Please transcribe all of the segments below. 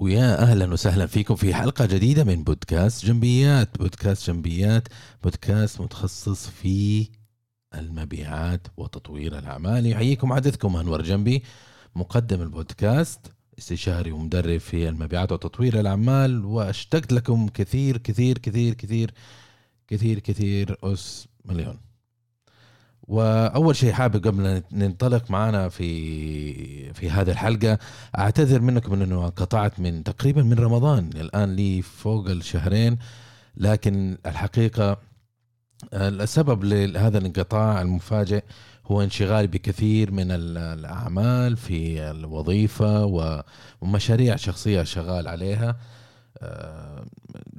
ويا أهلا وسهلا فيكم في حلقة جديدة من بودكاست جنبيات. بودكاست جنبيات بودكاست متخصص في المبيعات وتطوير الأعمال. يحييكم عددكم أنور جنبي مقدم البودكاست استشاري ومدرب في المبيعات وتطوير الأعمال. وأشتقت لكم كثير كثير كثير كثير كثير كثير أس مليون. وأول شيء حابب قبل ننطلق معنا في في هذه الحلقة أعتذر منكم أنه انقطعت من تقريبا من رمضان الآن لي فوق الشهرين لكن الحقيقة السبب لهذا الانقطاع المفاجئ هو انشغالي بكثير من الأعمال في الوظيفة ومشاريع شخصية شغال عليها.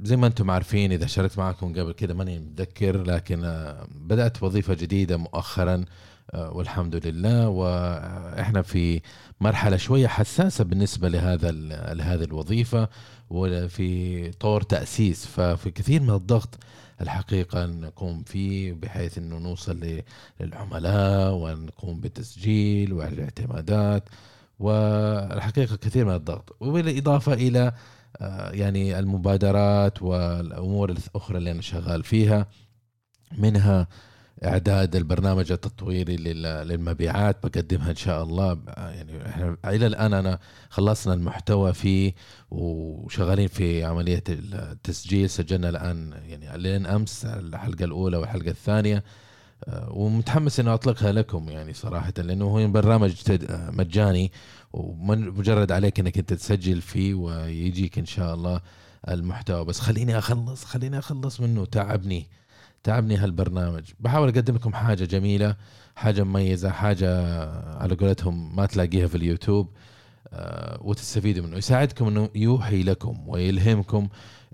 زي ما أنتم عارفين إذا شاركت معكم قبل كده ماني متذكر لكن آه، بدأت وظيفة جديدة مؤخرا آه، والحمد لله. وإحنا في مرحلة شوية حساسة بالنسبة لهذا لهذه الوظيفة وفي طور تأسيس. ففي كثير من الضغط الحقيقة نقوم فيه بحيث إنه نوصل للعملاء ونقوم بالتسجيل والاعتمادات والحقيقة كثير من الضغط. وبالإضافة إلى آه، يعني المبادرات والأمور الأخرى اللي أنا شغال فيها منها إعداد البرنامج التطويري للمبيعات بقدمها إن شاء الله. يعني إحنا إلى الآن أنا خلصنا المحتوى فيه وشغالين في عملية التسجيل. سجلنا الآن يعني لين أمس الحلقة الأولى والحلقة الثانية. آه، ومتحمس انه أطلقها لكم يعني صراحة لأنه هو برنامج مجاني. ومجرد عليك إنك أنت تسجل فيه ويجيك إن شاء الله المحتوى. بس خليني أخلص خليني أخلص منه. تعبني تعبني هالبرنامج. بحاول أقدم لكم حاجة جميلة حاجة مميزة حاجة على قولتهم ما تلاقيها في اليوتيوب آه، وتستفيدوا منه. يساعدكم إنه يوحي لكم ويلهمكم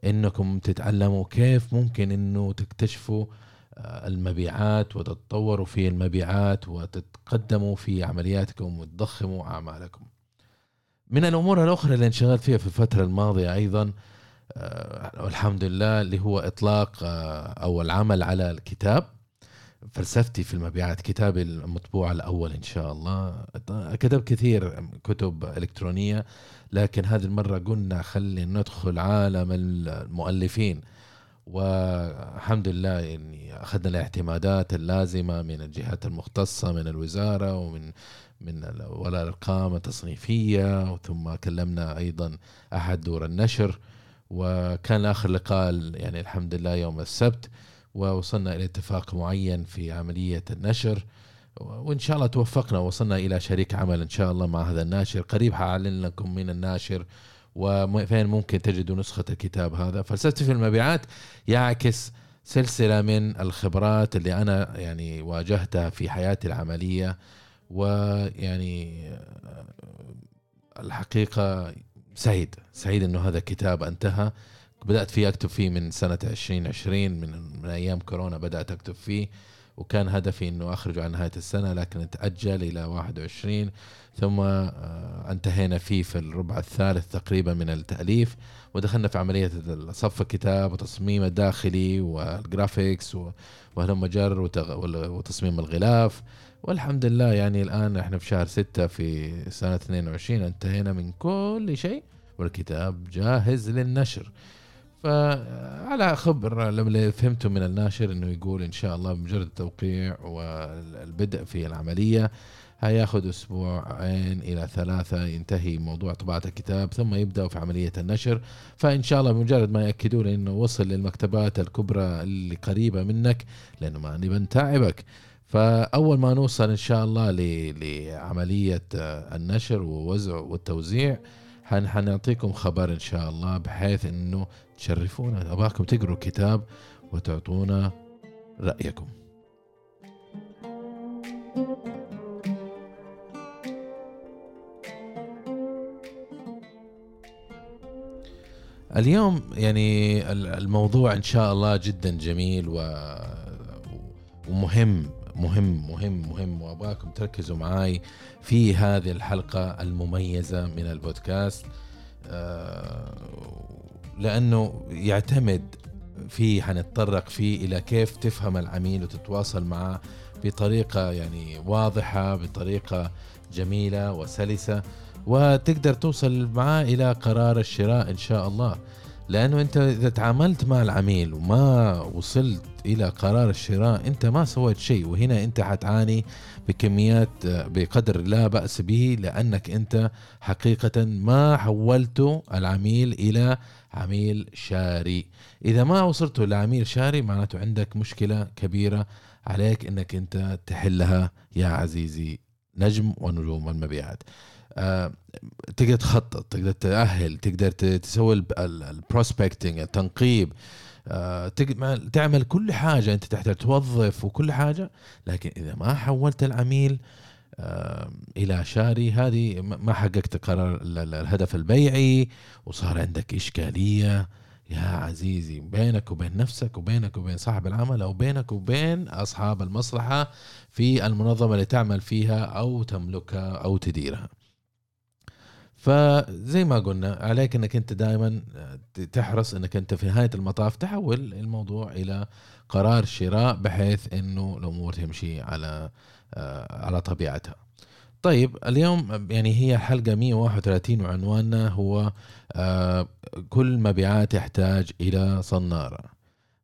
إنكم تتعلموا كيف ممكن إنه تكتشفوا المبيعات وتتطوروا في المبيعات وتتقدموا في عملياتكم وتضخموا أعمالكم. من الأمور الأخرى اللي انشغلت فيها في الفترة الماضية أيضا آه، والحمد لله اللي هو إطلاق آه، أو العمل على الكتاب. فلسفتي في المبيعات كتابي المطبوع الأول إن شاء الله. كتبت كثير كتب إلكترونية لكن هذه المرة قلنا خلي ندخل عالم المؤلفين. والحمد لله يعني أخذنا الاعتمادات اللازمة من الجهات المختصة من الوزارة ومن من ولا الأرقام التصنيفية ثم كلمنا أيضا أحد دور النشر. وكان آخر لقاء يعني الحمد لله يوم السبت ووصلنا إلى اتفاق معين في عملية النشر. وإن شاء الله توفقنا وصلنا إلى شريك عمل إن شاء الله مع هذا الناشر. قريب حاعلن لكم من الناشر وفين ممكن تجدوا نسخة الكتاب هذا. فلسفتي في المبيعات يعكس سلسلة من الخبرات اللي أنا يعني واجهتها في حياتي العملية ويعني الحقيقة سعيد سعيد إنه هذا الكتاب انتهى. بدأت فيه أكتب فيه من سنة 2020 من, من أيام كورونا بدأت أكتب فيه. وكان هدفي إنه اخرجه على نهاية السنة لكن تأجل إلى 21 ثم آه، انتهينا فيه في الربع الثالث تقريبا من التأليف ودخلنا في عملية صف الكتاب وتصميم الداخلي والجرافيكس وهلم جر وتصميم الغلاف. والحمد لله يعني الآن إحنا في شهر ستة في سنة 22 انتهينا من كل شيء والكتاب جاهز للنشر. فعلى خبر لما فهمته من الناشر إنه يقول إن شاء الله بمجرد التوقيع والبدء في العملية هياخذ أسبوعين إلى ثلاثة ينتهي موضوع طباعة الكتاب ثم يبداوا في عملية النشر. فإن شاء الله بمجرد ما ياكدوا لي إنه وصل للمكتبات الكبرى اللي قريبة منك لأنه ما نبي نتعبك فأول ما نوصل إن شاء الله لعملية النشر ووزع والتوزيع حنعطيكم خبر إن شاء الله بحيث إنه تشرفونا. أبغاكم تقروا الكتاب وتعطونا رأيكم. اليوم يعني الموضوع إن شاء الله جدا جميل و ومهم مهم مهم مهم وأبغاكم تركزوا معاي في هذه الحلقة المميزة من البودكاست. آه، لأنه يعتمد فيه حنتطرق فيه إلى كيف تفهم العميل وتتواصل معه بطريقة يعني واضحة بطريقة جميلة وسلسة وتقدر توصل معاه إلى قرار الشراء إن شاء الله. لأنه أنت إذا تعاملت مع العميل وما وصلت إلى قرار الشراء أنت ما سويت شيء وهنا أنت حتعاني بكميات بقدر لا بأس به لأنك أنت حقيقة ما حولت العميل إلى عميل شاري. إذا ما وصلت لعميل شاري معناته عندك مشكلة كبيرة عليك إنك أنت تحلها يا عزيزي نجم ونجوم المبيعات آه، تقدر تخطط تقدر تأهل تقدر تسوي البروسبكتنج التنقيب. آه، تعمل كل حاجة أنت تحتاج توظف وكل حاجة لكن إذا ما حولت العميل إلى شاري هذه ما حققت قرار الهدف البيعي وصار عندك إشكالية يا عزيزي بينك وبين نفسك وبينك وبين صاحب العمل أو بينك وبين أصحاب المصلحة في المنظمة اللي تعمل فيها أو تملكها أو تديرها. فزي ما قلنا عليك إنك أنت دائما تحرص إنك أنت في نهاية المطاف تحول الموضوع إلى قرار شراء بحيث إنه الأمور تمشي على آه، على طبيعتها. طيب اليوم يعني هي حلقة 131 وعنواننا هو آه، كل مبيعات يحتاج إلى صنارة.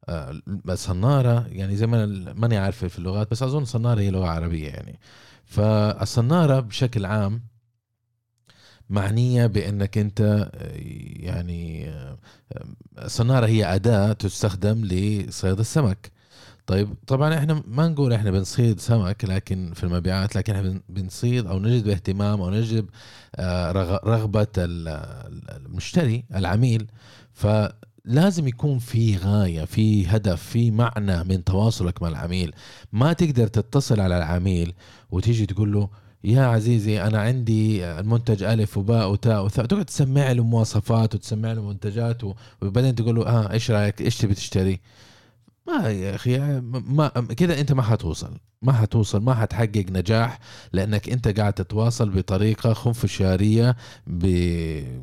آه، صناره يعني زي ما ماني عارف في اللغات بس أظن صناره هي لغة عربية يعني. فالصنارة بشكل عام معنية بأنك أنت يعني صنارة هي أداة تستخدم لصيد السمك. طيب طبعا إحنا ما نقول إحنا بنصيد سمك لكن في المبيعات لكن إحنا بنصيد أو نجد اهتمام أو نجد آه، رغبة المشتري العميل. فلازم يكون في غاية في هدف في معنى من تواصلك مع العميل. ما تقدر تتصل على العميل وتيجي تقول له يا عزيزي أنا عندي المنتج ألف وباء وتاء وثاء. تقعد تسمع له مواصفات وتسمع له منتجات وبعدين تقول له آه إيش رأيك؟ إيش تبي تشتري؟ ما يا أخي ما كذا أنت ما حتوصل. ما حتوصل ما حتحقق نجاح لأنك أنت قاعد تتواصل بطريقة خنفشارية ب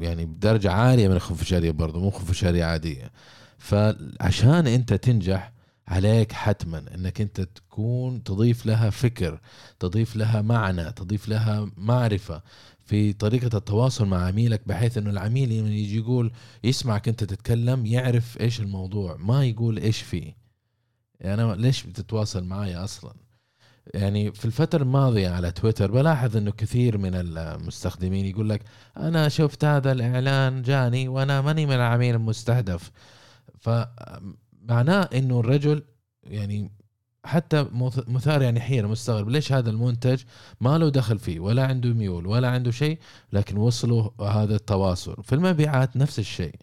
يعني بدرجة عالية من الخنفشارية برضه مو خنفشارية عادية. فعشان أنت تنجح عليك حتما إنك أنت تكون تضيف لها فكر تضيف لها معنى تضيف لها معرفة في طريقة التواصل مع عميلك بحيث إنه العميل لما يجي يقول يسمعك أنت تتكلم يعرف إيش الموضوع ما يقول إيش فيه. يعني أنا ليش بتتواصل معي أصلا؟ يعني في الفترة الماضية على تويتر بلاحظ إنه كثير من المستخدمين يقول لك أنا شفت هذا الإعلان جاني وأنا ماني من العميل المستهدف. ف معناه إنه الرجل يعني حتى مثار يعني حيرة مستغرب ليش هذا المنتج ما له دخل فيه ولا عنده ميول ولا عنده شيء لكن وصلوا هذا التواصل. في المبيعات نفس الشيء.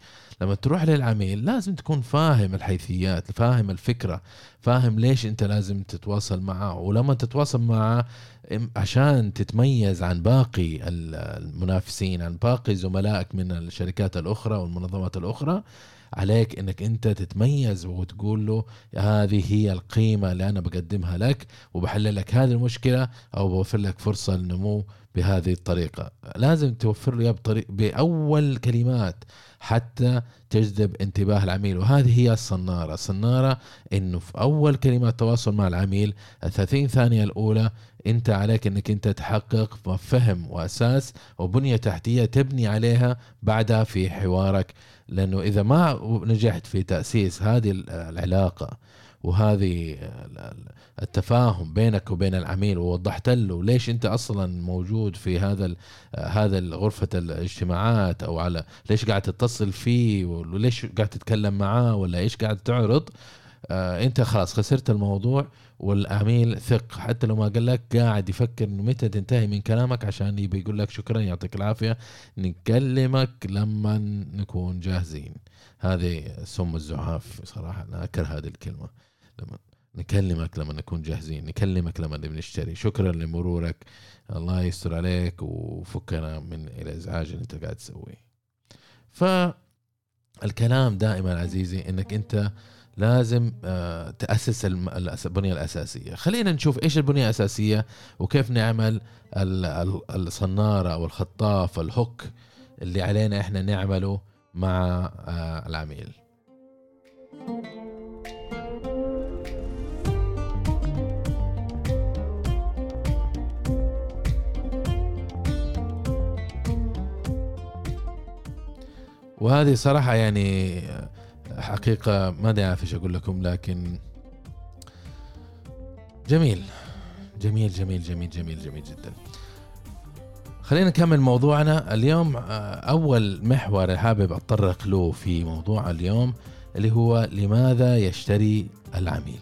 لما تروح للعميل لازم تكون فاهم الحيثيات فاهم الفكرة فاهم ليش أنت لازم تتواصل معه. ولما تتواصل معه عشان تتميز عن باقي المنافسين عن باقي زملائك من الشركات الأخرى والمنظمات الأخرى عليك إنك أنت تتميز وتقول له هذه هي القيمة اللي أنا بقدمها لك وبحل لك هذه المشكلة أو بوفر لك فرصة للنمو بهذه الطريقة. لازم توفر له بطريق بأول كلمات حتى تجذب انتباه العميل. وهذه هي الصنارة. الصنارة إنه في أول كلمات تواصل مع العميل ال 30 ثانية الأولى أنت عليك إنك أنت تحقق فهم وأساس وبنية تحتية تبني عليها بعدها في حوارك. لأنه إذا ما نجحت في تأسيس هذه العلاقة وهذه التفاهم بينك وبين العميل ووضحت له ليش أنت أصلا موجود في هذا هذا غرفة الاجتماعات أو على ليش قاعد تتصل فيه وليش قاعد تتكلم معاه ولا إيش قاعد تعرض. آه أنت خلاص خسرت الموضوع والعميل ثق. حتى لو ما قال لك قاعد يفكر إنه متى تنتهي من كلامك عشان يبي يقول لك شكرا يعطيك العافية. نكلمك لما نكون جاهزين. هذه سم الزعاف صراحة أنا أكره هذه الكلمة. لما نكلمك لما نكون جاهزين نكلمك لما نشتري شكرا لمرورك. الله يستر عليك وفكنا من الازعاج اللي أنت قاعد تسويه. فالكلام دائما عزيزي إنك أنت لازم آه، تأسس البنية الأساسية. خلينا نشوف إيش البنية الأساسية وكيف نعمل الصنارة أو الخطاف الهوك اللي علينا إحنا نعمله مع آه، العميل. وهذه صراحة يعني حقيقة ما أدري عارف إيش أقول لكم لكن جميل. جميل جميل جميل جميل جميل جدا. خلينا نكمل موضوعنا اليوم. أول محور حابب أتطرق له في موضوع اليوم اللي هو لماذا يشتري العميل؟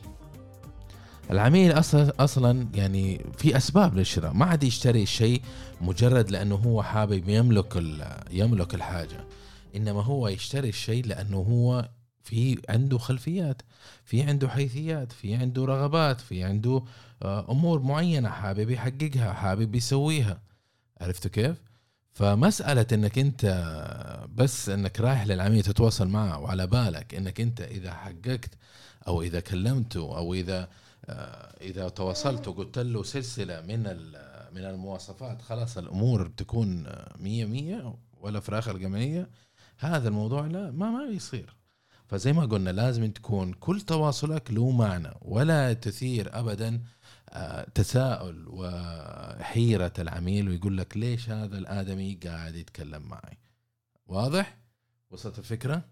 العميل أصلا أصلا يعني في أسباب للشراء. ما عاد يشتري الشيء مجرد لأنه هو حابب يملك يملك الحاجة. إنما هو يشتري الشيء لأنه هو في عنده خلفيات في عنده حيثيات في عنده رغبات في عنده آه، أمور معينة حابب يحققها حابب يسويها. عرفتوا كيف؟ فمسألة إنك أنت بس إنك رايح للعميل تتواصل معه وعلى بالك إنك أنت إذا حققت أو إذا كلمته أو إذا آه، إذا تواصلت وقلت له سلسلة من من المواصفات خلاص الأمور بتكون مية مية ولا فراخ الجمعيه هذا الموضوع لا ما ما بيصير فزي ما قلنا لازم تكون كل تواصلك له معنى ولا تثير ابدا آه، تساؤل وحيرة العميل ويقول لك ليش هذا الآدمي قاعد يتكلم معي واضح؟ وصلت الفكرة؟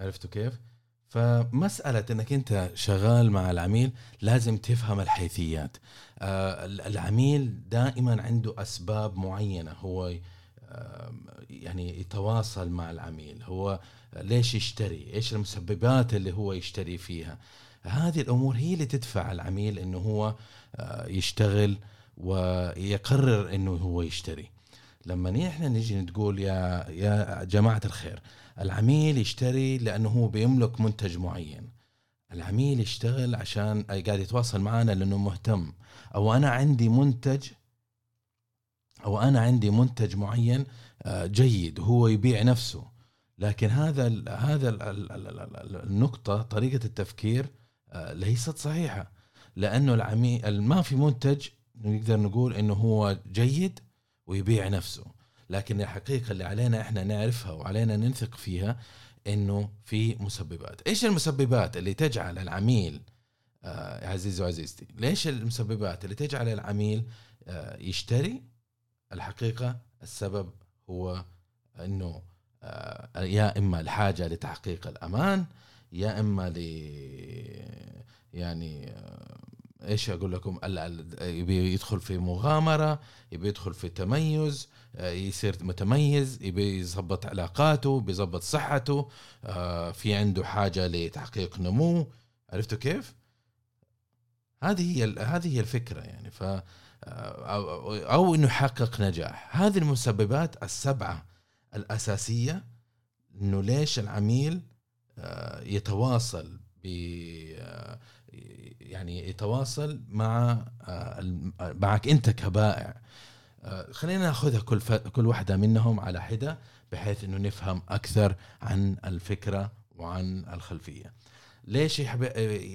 عرفتوا كيف؟ فمسألة إنك أنت شغال مع العميل لازم تفهم الحيثيات آه العميل دائما عنده أسباب معينة هو يعني يتواصل مع العميل. هو ليش يشتري؟ إيش المسببات اللي هو يشتري فيها؟ هذه الأمور هي اللي تدفع العميل إنه هو آه يشتغل ويقرر إنه هو يشتري. لما نحن نجي نقول يا يا جماعة الخير العميل يشتري لأنه هو بيملك منتج معين. العميل يشتغل عشان قاعد يتواصل معنا لأنه مهتم. أو أنا عندي منتج أو أنا عندي منتج معين آه، جيد هو يبيع نفسه. لكن هذا هذا ال النقطة طريقة التفكير آه، ليست صحيحة. لأنه العميل ما في منتج نقدر نقول إنه هو جيد ويبيع نفسه. لكن الحقيقة اللي علينا إحنا نعرفها وعلينا ننثق فيها إنه في مسببات. إيش المسببات اللي تجعل العميل آه عزيزي وعزيزتي ليش المسببات اللي تجعل العميل يشتري الحقيقة السبب هو إنه آه يا إما الحاجة لتحقيق الأمان يا إما ل يعني آه إيش أقول لكم يبي يدخل في مغامرة يبي يدخل في تميز آه، يصير متميز يبي يظبط علاقاته بيظبط صحته في عنده حاجة لتحقيق نمو. عرفتوا كيف؟ هذه هي هذه هي الفكرة يعني. ف آه، أو, أو إنه يحقق نجاح. هذه المسببات السبعة الأساسية إنه ليش العميل يتواصل ب يعني يتواصل مع معك أنت كبائع. خلينا نأخذها كل ف... كل واحدة منهم على حدة بحيث إنه نفهم أكثر عن الفكرة وعن الخلفية. ليش يحب...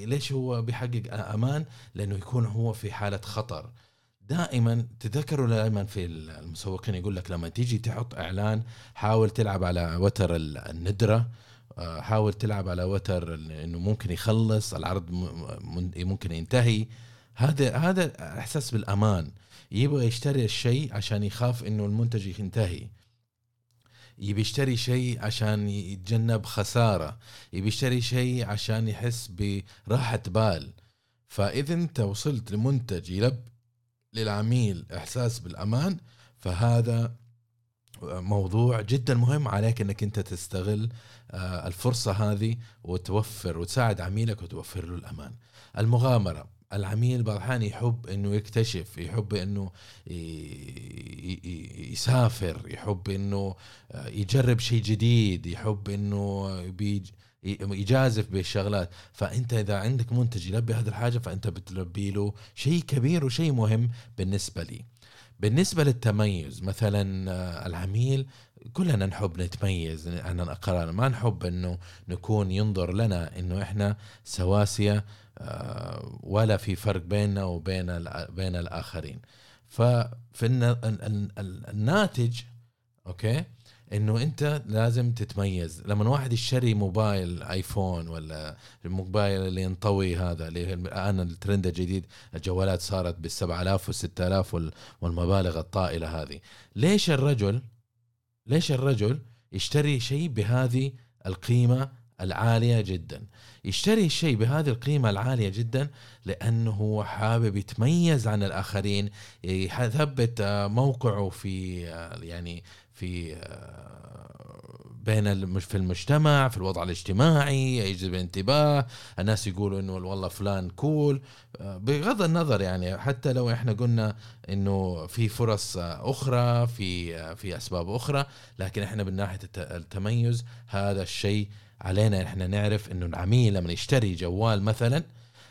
ليش هو بيحقق أمان؟ لأنه يكون هو في حالة خطر. دائما تذكروا دائما في المسوقين يقول لك لما تيجي تحط إعلان حاول تلعب على وتر الندرة آه، حاول تلعب على وتر إنه ممكن يخلص العرض ممكن ينتهي. هذا هذا إحساس بالأمان. يبغى يشتري الشيء عشان يخاف إنه المنتج ينتهي. يبي يشتري شيء عشان يتجنب خسارة. يبي يشتري شيء عشان يحس براحة بال. فإذا أنت وصلت لمنتج يلب للعميل إحساس بالأمان فهذا موضوع جدا مهم عليك إنك أنت تستغل آه، الفرصة هذه وتوفر وتساعد عميلك وتوفر له الأمان. المغامرة العميل بعض الأحيان يحب إنه يكتشف يحب إنه يسافر يحب إنه آه، يجرب شيء جديد يحب إنه يجازف بالشغلات. فأنت إذا عندك منتج يلبي هذه الحاجة فأنت بتلبي له شيء كبير وشيء مهم بالنسبة لي. بالنسبة للتميز مثلا آه، العميل كلنا نحب نتميز عن الاقران ما نحب إنه نكون ينظر لنا إنه إحنا سواسية آه، ولا في فرق بيننا وبين بين الآخرين. ففي الناتج أوكي؟ إنه أنت لازم تتميز. لما واحد يشتري موبايل آيفون ولا الموبايل اللي ينطوي هذا اللي الآن الترند الجديد الجوالات صارت بال 7000 وال 6000 والمبالغ الطائلة هذه. ليش الرجل ليش الرجل يشتري شيء بهذه القيمة العالية جدا؟ يشتري الشيء بهذه القيمة العالية جدا لأنه هو حابب يتميز عن الآخرين يثبت موقعه في يعني في بين في المجتمع في الوضع الاجتماعي يجذب الانتباه الناس يقولوا إنه والله فلان كول بغض النظر يعني حتى لو إحنا قلنا إنه في فرص أخرى في في أسباب أخرى لكن إحنا من ناحية التميز هذا الشيء علينا إحنا نعرف إنه العميل لما يشتري جوال مثلا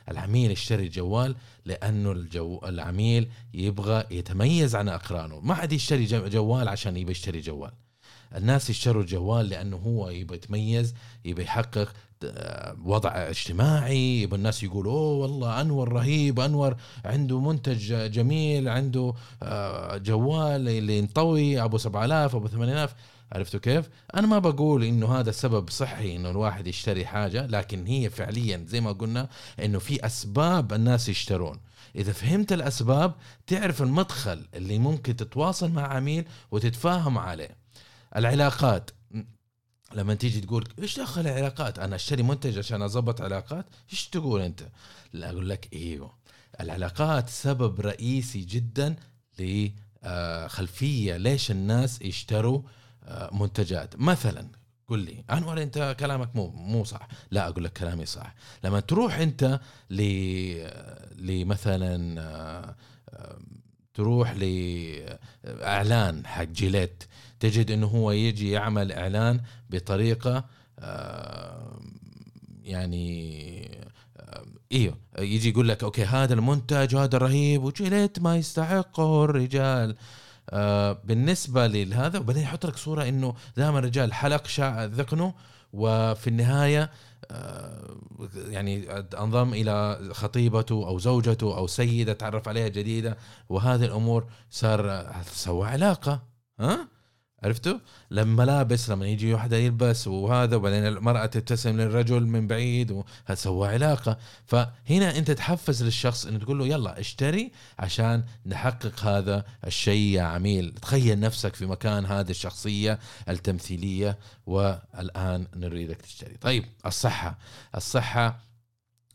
العميل يشتري جوال لأنه الجو العميل يبغى يتميز عن أقرانه. ما حد يشتري جوال عشان يبغى يشتري جوال. الناس يشتروا الجوال لأنه هو يبغى يتميز يبغى يحقق آه، وضع اجتماعي يبغى الناس يقولوا أوه والله أنور رهيب أنور عنده منتج جميل عنده آه، جوال اللي ينطوي أبو 7000 أبو 8000 عرفتوا كيف؟ أنا ما بقول إنه هذا سبب صحي إنه الواحد يشتري حاجة لكن هي فعليا زي ما قلنا إنه في أسباب الناس يشترون. إذا فهمت الأسباب تعرف المدخل اللي ممكن تتواصل مع عميل وتتفاهم عليه. العلاقات. لما تيجي تقول إيش دخل العلاقات؟ أنا أشتري منتج عشان اضبط علاقات؟ إيش تقول أنت؟ لا أقول لك إيوه. العلاقات سبب رئيسي جدا لخلفيه ليش الناس يشتروا آه، منتجات. مثلا قل لي أنور أنت كلامك مو مو صح. لا أقول لك كلامي صح. لما تروح أنت ل لمثلا آه، تروح لاعلان حق Gillette تجد إنه هو يجي يعمل إعلان بطريقة آه، يعني إيوه يجي يقول لك okay هذا المنتج هذا رهيب و Gillette ما يستحقه الرجال. آه بالنسبة لهذا وبعدين يحط لك صورة إنه دائما الرجال حلق شعر ذقنه وفي النهاية آه يعني أنضم إلى خطيبته أو زوجته أو سيدة تعرف عليها جديدة وهذه الأمور صار سوى علاقة ها؟ عرفتوا؟ لما ملابس لما يجي واحدة يلبس وهذا وبعدين المرأة تبتسم للرجل من بعيد وهذا سوى علاقة. فهنا أنت تحفز للشخص أنه تقول له يلا اشتري عشان نحقق هذا الشيء يا عميل. تخيل نفسك في مكان هذه الشخصية التمثيلية والآن نريدك تشتري. طيب الصحة. الصحة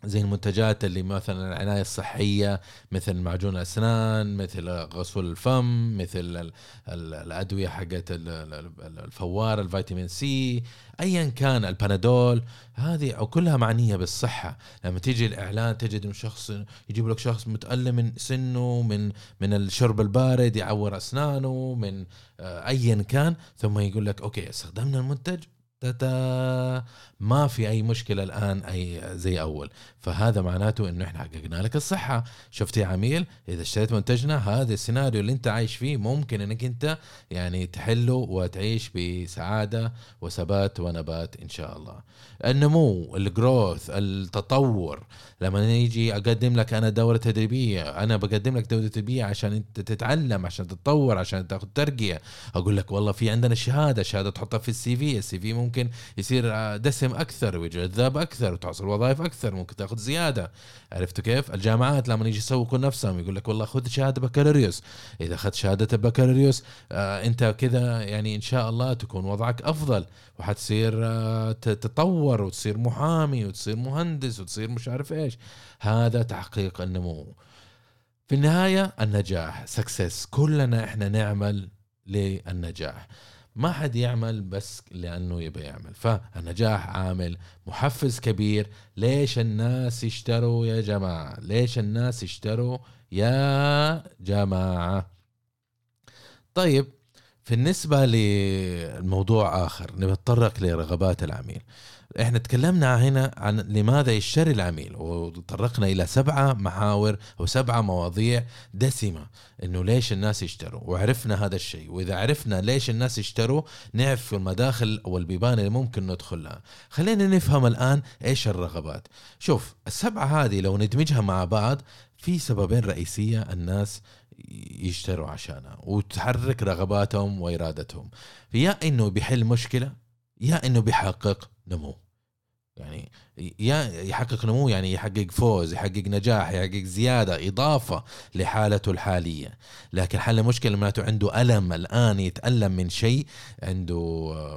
زي المنتجات اللي مثلا العناية الصحية مثل معجون الأسنان مثل غسول الفم مثل الأدوية حقت الفوار الفيتامين سي أيا كان البنادول. هذه كلها معنية بالصحة. لما تيجي الإعلان تجد شخص يجيب لك شخص متألم من سنه من من الشرب البارد يعور أسنانه من آه، أيا كان ثم يقول لك أوكي استخدمنا المنتج. تتا ما في أي مشكلة الآن أي زي أول. فهذا معناته إنه إحنا حققنا لك الصحة. شفت يا عميل؟ إذا اشتريت منتجنا هذا السيناريو اللي أنت عايش فيه ممكن إنك أنت يعني تحله وتعيش بسعادة وثبات ونبات إن شاء الله. النمو الجروث التطور. لما يجي أقدم لك أنا دورة تدريبية أنا بقدم لك دورة تدريبية عشان أنت تتعلم عشان تتطور عشان تاخذ ترقية. أقول لك والله في عندنا شهادة شهادة تحطها في السي في السي في ممكن يصير دسم أكثر وجذاب أكثر وتحصل وظائف أكثر ممكن تأخذ زيادة. عرفتوا كيف؟ الجامعات لما يجي يسوقوا نفسهم يقول لك والله خذ شهادة بكالوريوس. إذا أخذت شهادة البكالوريوس آه أنت كذا يعني إن شاء الله تكون وضعك أفضل وحتصير آه تتطور وتصير محامي وتصير مهندس وتصير مش عارف إيش. هذا تحقيق النمو. في النهاية النجاح سكسس كلنا إحنا نعمل للنجاح. ما حد يعمل بس لأنه يبي يعمل. فالنجاح عامل محفز كبير. ليش الناس يشتروا يا جماعة؟ ليش الناس يشتروا يا جماعة؟ طيب بالنسبة للموضوع آخر نتطرق لرغبات العميل. إحنا تكلمنا هنا عن لماذا يشتري العميل وتطرقنا إلى سبعة محاور أو سبعة مواضيع دسمة إنه ليش الناس يشتروا؟ وعرفنا هذا الشيء. وإذا عرفنا ليش الناس يشتروا نعرف المداخل أو البيبان اللي ممكن ندخلها خلينا نفهم الآن إيش الرغبات. شوف السبعة هذه لو ندمجها مع بعض في سببين رئيسية الناس يشتروا عشانها وتحرك رغباتهم وإرادتهم. يا إنه بيحل مشكلة يا إنه بيحقق نمو. يعني يحقق نمو يعني يحقق فوز يحقق نجاح يحقق زيادة إضافة لحالته الحالية. لكن حل المشكلة معناته عنده ألم الآن يتألم من شيء عنده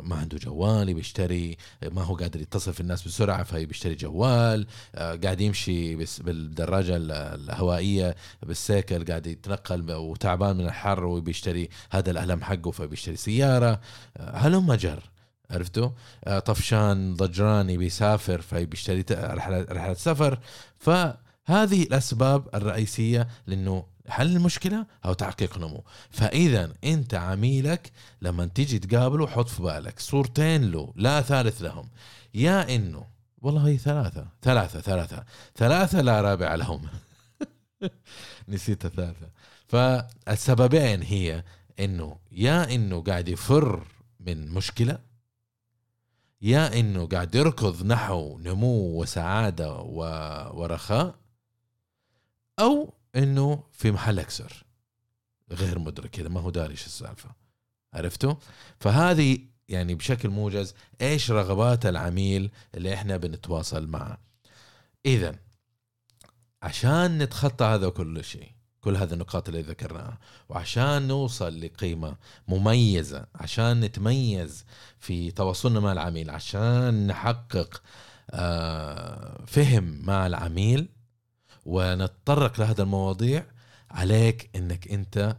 ما عنده جوال بيشتري ما هو قادر يتصل في الناس بسرعة فهي بيشتري جوال آه، قاعد يمشي بالدراجة الهوائية بالسيكل قاعد يتنقل وتعبان من الحر وبيشتري هذا الألم حقه فبيشتري سيارة. آه، هلم جر؟ عرفتوا؟ آه، طفشان ضجراني بيسافر فبيشتري رحلة سفر. فهذه الأسباب الرئيسية لأنه حل المشكلة أو تحقيق نمو. فإذا أنت عميلك لما تيجي تقابله حط في بالك صورتين له لا ثالث لهم. يا إنه والله هي ثلاثة ثلاثة ثلاثة ثلاثة لا رابع لهم. نسيت الثالثة. فالسببين هي إنه يا إنه قاعد يفر من مشكلة يا إنه قاعد يركض نحو نمو وسعادة. ورخاء أو إنه في محل أكسر غير مدرك كذا ما هو داري إيش السالفة عرفتوا فهذه يعني بشكل موجز إيش رغبات العميل اللي إحنا بنتواصل معه اذا عشان نتخطى هذا كل شيء كل هذه النقاط اللي ذكرناها. وعشان نوصل لقيمة مميزة عشان نتميز في تواصلنا مع العميل عشان نحقق آه، فهم مع العميل ونتطرق لهذا المواضيع عليك إنك أنت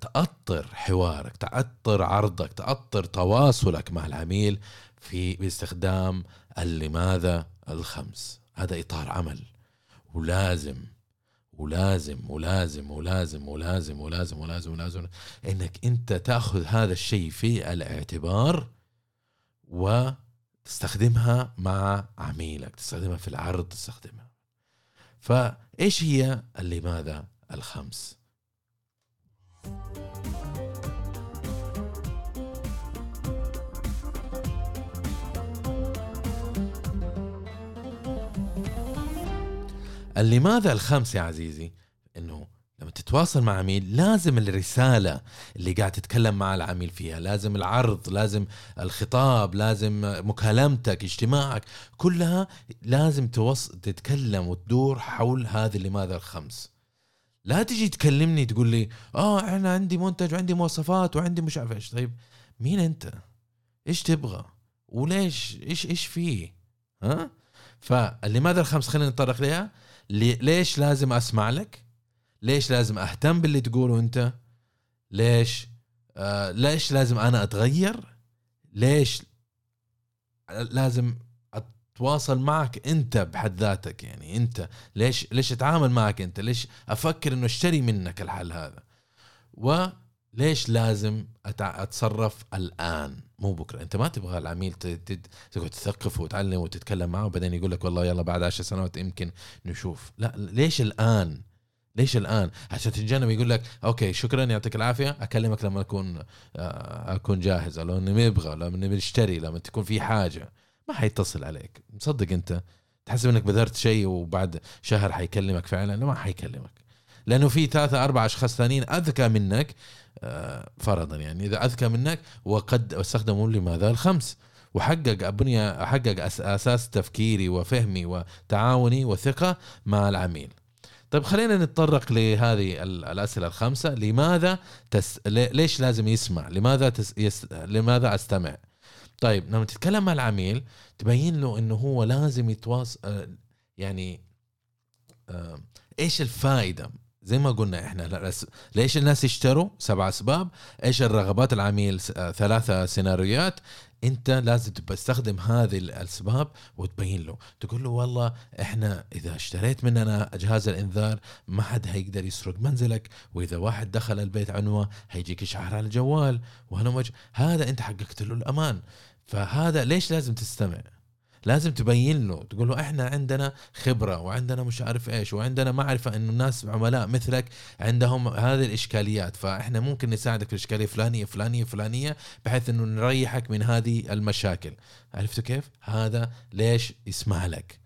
تأطر حوارك تأطر عرضك تأطر تواصلك مع العميل في باستخدام اللماذا الخمس. هذا إطار عمل ولازم ولازم ولازم ولازم ولازم ولازم ولازم ولازم إنك أنت تأخذ هذا الشيء في الاعتبار وتستخدمها مع عميلك تستخدمها في العرض تستخدمها. فإيش هي اللماذا الخمس. لماذا الخمس يا عزيزي؟ إنه لما تتواصل مع عميل لازم الرسالة اللي قاعد تتكلم مع العميل فيها لازم العرض لازم الخطاب لازم مكالمتك اجتماعك كلها لازم توص... تتكلم وتدور حول هذه لماذا الخمس. لا تجي تكلمني تقول لي آه أنا عندي منتج وعندي مواصفات وعندي مش عارف إيش. طيب مين أنت؟ إيش تبغى؟ وليش؟ إيش إيش فيه؟ ها؟ فلماذا الخمس خلينا نتطرق لها ليش لازم أسمع لك؟ ليش لازم أهتم باللي تقوله أنت؟ ليش آه ليش لازم أنا أتغير؟ ليش لازم أتواصل معك أنت بحد ذاتك يعني؟ أنت ليش ليش أتعامل معك أنت؟ ليش أفكر إنه أشتري منك الحل هذا؟ وليش لازم أتصرف الآن؟ مو بكرة. أنت ما تبغى العميل تقعد تثقفه وتعلم وتتكلم معه وبعدين يقول لك والله يلا بعد عشر سنوات يمكن نشوف. لا ليش الآن؟ ليش الآن؟ عشان تتجنب يقول لك أوكي شكرا يعطيك العافية. أكلمك لما أكون آه، أكون جاهز. لو إني مبغى لو إني بنشتري لما تكون في حاجة ما حيتصل عليك. مصدق أنت؟ تحسب إنك بذرت شيء وبعد شهر حيكلمك فعلا؟ لا ما حيكلمك. لأنه في ثلاثة أربعة أشخاص ثانيين أذكى منك آه، فرضا يعني إذا أذكى منك وقد استخدموا لماذا؟ الخمس. وحقق بنية حقق أساس تفكيري وفهمي وتعاوني وثقة مع العميل. طيب خلينا نتطرق لهذه الأسئلة الخمسة. لماذا تس... ليش لازم يسمع؟ لماذا تس... يس... لماذا أستمع؟ طيب لما تتكلم مع العميل تبين له إنه هو لازم يتواصل آه، يعني آه، إيش الفائدة؟ زي ما قلنا إحنا ليش الناس يشتروا؟ سبع أسباب. إيش الرغبات العميل؟ ثلاثة سيناريوهات. أنت لازم تستخدم هذه الأسباب وتبين له. تقول له والله إحنا إذا اشتريت مننا جهاز الإنذار ما حد هيقدر يسرق منزلك وإذا واحد دخل البيت عنوه هيجيك اشعار على الجوال. وهنا هذا أنت حققت له الأمان. فهذا ليش لازم تستمع؟ لازم تبين له تقول له إحنا عندنا خبرة وعندنا مش عارف إيش وعندنا معرفة انه الناس عملاء مثلك عندهم هذه الإشكاليات فإحنا ممكن نساعدك في الإشكالية فلانية فلانية فلانية بحيث إنه نريحك من هذه المشاكل. عرفتوا كيف؟ هذا ليش يسمع لك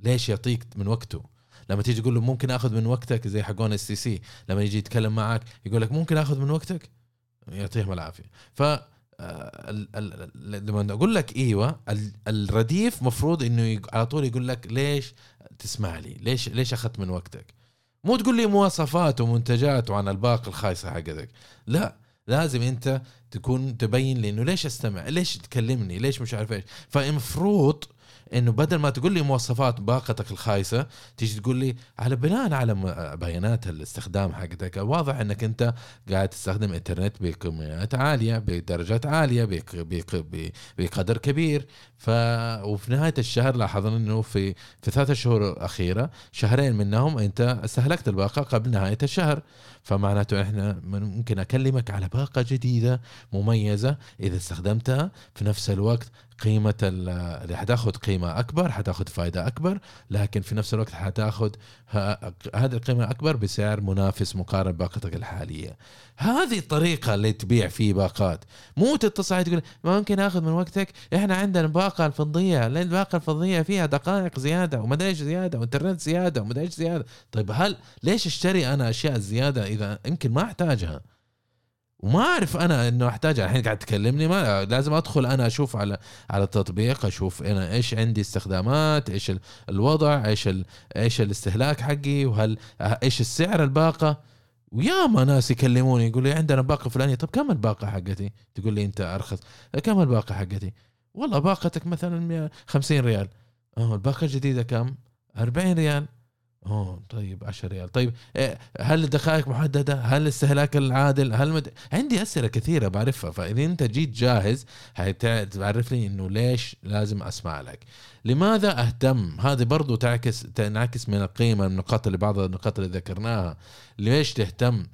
ليش يعطيك من وقته؟ لما تيجي تقول له ممكن آخذ من وقتك زي حقون STC لما يجي يتكلم معك يقول لك ممكن آخذ من وقتك؟ يعطيهم العافية. ف لما أقول لك إيوه ال- الرديف مفروض إنه على طول يقول لك ليش تسمع لي؟ ليش ليش أخذت من وقتك؟ مو تقول لي مواصفات ومنتجات وعن الباقه الخايسة حقتك. لا لازم أنت تكون تبين لي إنه ليش أستمع؟ ليش تكلمني؟ ليش مش عارف إيش؟ فالمفروض إنه بدل ما تقول لي مواصفات باقتك الخايسة تيجي تقول لي على بناء على بيانات الاستخدام حقتك واضح إنك أنت قاعد تستخدم إنترنت بكميات عالية بدرجات عالية بق- بق- ب- بقدر كبير. ف وفي نهاية الشهر لاحظنا إنه في في ثلاث شهور الاخيره شهرين منهم أنت استهلكت الباقة قبل نهاية الشهر. فمعناته إحنا ممكن أكلمك على باقة جديدة مميزة إذا استخدمتها. في نفس الوقت قيمة ال- اللي حتاخذ قيمة أكبر حتاخذ فائده أكبر لكن في نفس الوقت حتاخذ هذه القيمة الأكبر بسعر منافس مقارن بباقتك الحالية. هذه الطريقة اللي تبيع فيه باقات. مو تتصل تقول ممكن آخذ من وقتك؟ إحنا عندنا الباقة الفضية. لأن الباقة الفضية فيها دقائق زيادة وما إيش زيادة وإنترنت زيادة وما إيش زيادة؟ طيب هل ليش أشتري أنا أشياء زيادة إذا يمكن ما أحتاجها؟ وما أعرف أنا إنه احتاجها الحين قاعد تكلمني ما لازم أدخل أنا أشوف على على التطبيق أشوف أنا إيش عندي استخدامات إيش ال- الوضع إيش إيش الاستهلاك حقي وهل إيش السعر الباقة. وياما ناس يكلموني يقول لي عندنا باقة فلانية. طب كم الباقة حقتي؟ تقول لي أنت أرخص. كم الباقة حقتي؟ والله باقتك مثلا 150 ريال. آه الباقة الجديدة كم؟ 40 ريال. أوه طيب 10 ريال. طيب إيه، هل الدقائق محددة؟ هل الاستهلاك العادل؟ هل مد... عندي أسئلة كثيرة بعرفها فإذا أنت جيت جاهز حتعرفني إنه ليش لازم أسمع لك. لماذا أهتم؟ هذه برضو تعكس تنعكس من القيمة من النقاط اللي بعض النقاط اللي ذكرناها. ليش تهتم؟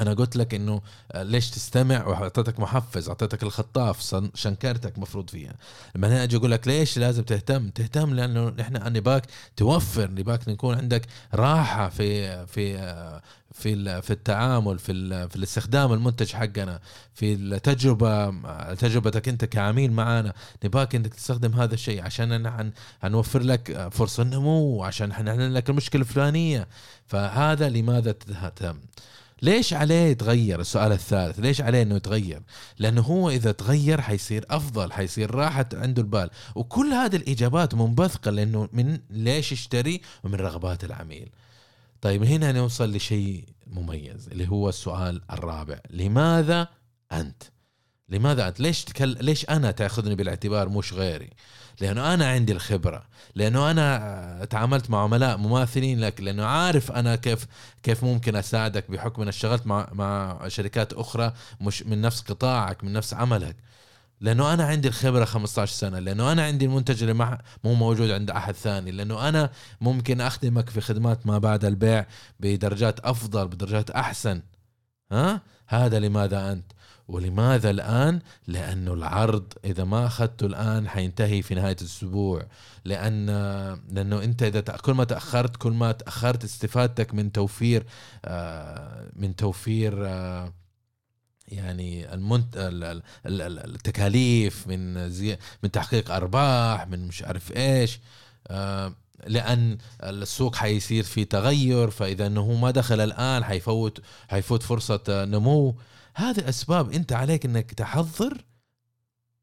أنا قلت لك إنه ليش تستمع وأعطيتك محفز أعطيتك الخطاف شنكرتك مفروض فيها. لما أنا أجي أقول لك ليش لازم تهتم؟ تهتم لأنه إحنا نباك توفر نباك يكون عندك راحة في في في ال- في التعامل في في الاستخدام المنتج حقنا في التجربة تجربتك أنت كعميل معنا نباك انك تستخدم هذا الشيء عشان أنا حن- حنوفر لك فرصة نمو عشان حنحل لك المشكلة الفلانية. فهذا لماذا تهتم؟ ليش عليه يتغير السؤال الثالث؟ ليش عليه إنه يتغير؟ لأنه هو إذا تغير حيصير أفضل حيصير راحة عنده البال. وكل هذه الإجابات منبثقة لأنه من ليش يشتري ومن رغبات العميل. طيب هنا نوصل لشيء مميز اللي هو السؤال الرابع. لماذا أنت؟ لماذا انت ليش تكل... ليش أنا تأخذني بالاعتبار مش غيري؟ لأنه أنا عندي الخبرة لأنه أنا تعاملت مع عملاء مماثلين لك لأنه عارف أنا كيف كيف ممكن أساعدك بحكم ان اشتغلت مع مع شركات أخرى مش من نفس قطاعك من نفس عملك. لأنه أنا عندي الخبرة 15 سنة لأنه أنا عندي المنتج اللي مو موجود عند أحد ثاني لأنه أنا ممكن أخدمك في خدمات ما بعد البيع بدرجات أفضل بدرجات أحسن. ها؟ هذا لماذا أنت؟ ولماذا الآن؟ لأنه العرض إذا ما أخذته الآن حينتهي في نهاية الأسبوع. لأن لأنه أنت إذا تأ- كل ما تأخرت كل ما تأخرت استفادتك من توفير آه، من توفير آه، يعني المنت... ال- ال- ال- ال- التكاليف من زي... من تحقيق أرباح من مش عارف إيش. آه، لأن السوق حيصير في تغير فإذا إنه ما دخل الآن حيفوت حيفوت فرصة نمو. هذه اسباب أنت عليك إنك تحضر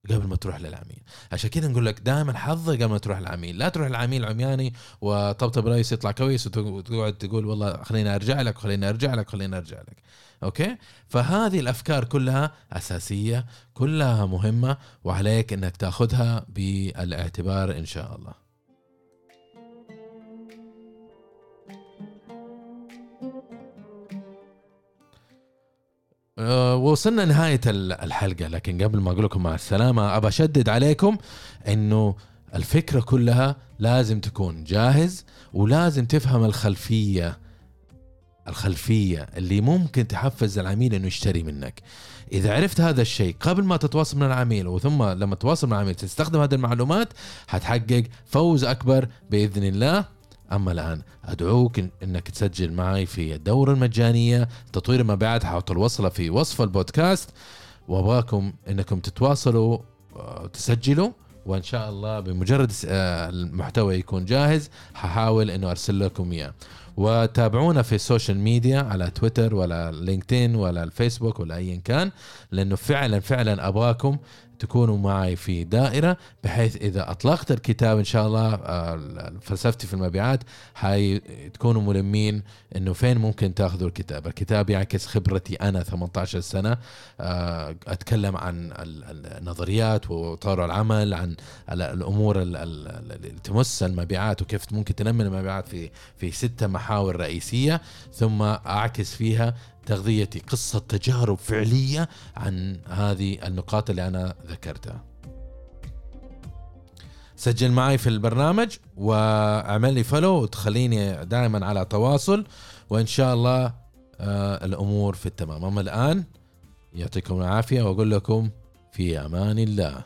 قبل ما تروح للعميل. عشان كذا نقول لك دائما حضر قبل ما تروح للعميل. لا تروح للعميل عمياني وطبطب رئيس يطلع كويس وتقعد تقول والله خليني أرجع لك خليني أرجع لك خليني أرجع لك. أوكي؟ فهذه الأفكار كلها أساسية كلها مهمة وعليك إنك تأخذها بالإعتبار إن شاء الله. وصلنا نهاية ال- الحلقة. لكن قبل ما أقول لكم مع السلامة أبى أشدد عليكم إنه الفكرة كلها لازم تكون جاهز ولازم تفهم الخلفية الخلفية اللي ممكن تحفز العميل إنه يشتري منك. إذا عرفت هذا الشيء قبل ما تتواصل مع العميل وثم لما تتواصل مع العميل تستخدم هذه المعلومات حتحقق فوز أكبر بإذن الله. أما الآن أدعوك إن- إنك تسجل معي في الدورة المجانية تطوير المبيعات حاط الوصلة في وصف البودكاست. وأبغاكم إنكم تتواصلوا آه، تسجلوا وإن شاء الله بمجرد آه، المحتوى يكون جاهز ححاول إنه أرسل لكم إياه. وتابعونا في ال social media على تويتر ولا LinkedIn ولا الفيسبوك ولا ايا كان لأنه فعلا فعلا أبغاكم تكونوا معي في دائرة بحيث إذا أطلقت الكتاب إن شاء الله آه، فلسفتي في المبيعات حتكونوا ملمين إنه فين ممكن تأخذوا الكتاب. الكتاب يعكس خبرتي أنا 18 سنة آه، أتكلم عن النظريات وطور العمل عن الأمور اللي تمس المبيعات وكيف ممكن تنمي المبيعات في في ستة محاور رئيسية ثم أعكس فيها تغذيتي قصة تجارب فعلية عن هذه النقاط اللي أنا ذكرتها. سجل معي في البرنامج وأعمل لي فلو وتخليني دائما على تواصل وإن شاء الله آه الأمور في التمام. أما الآن يعطيكم العافية وأقول لكم في أمان الله.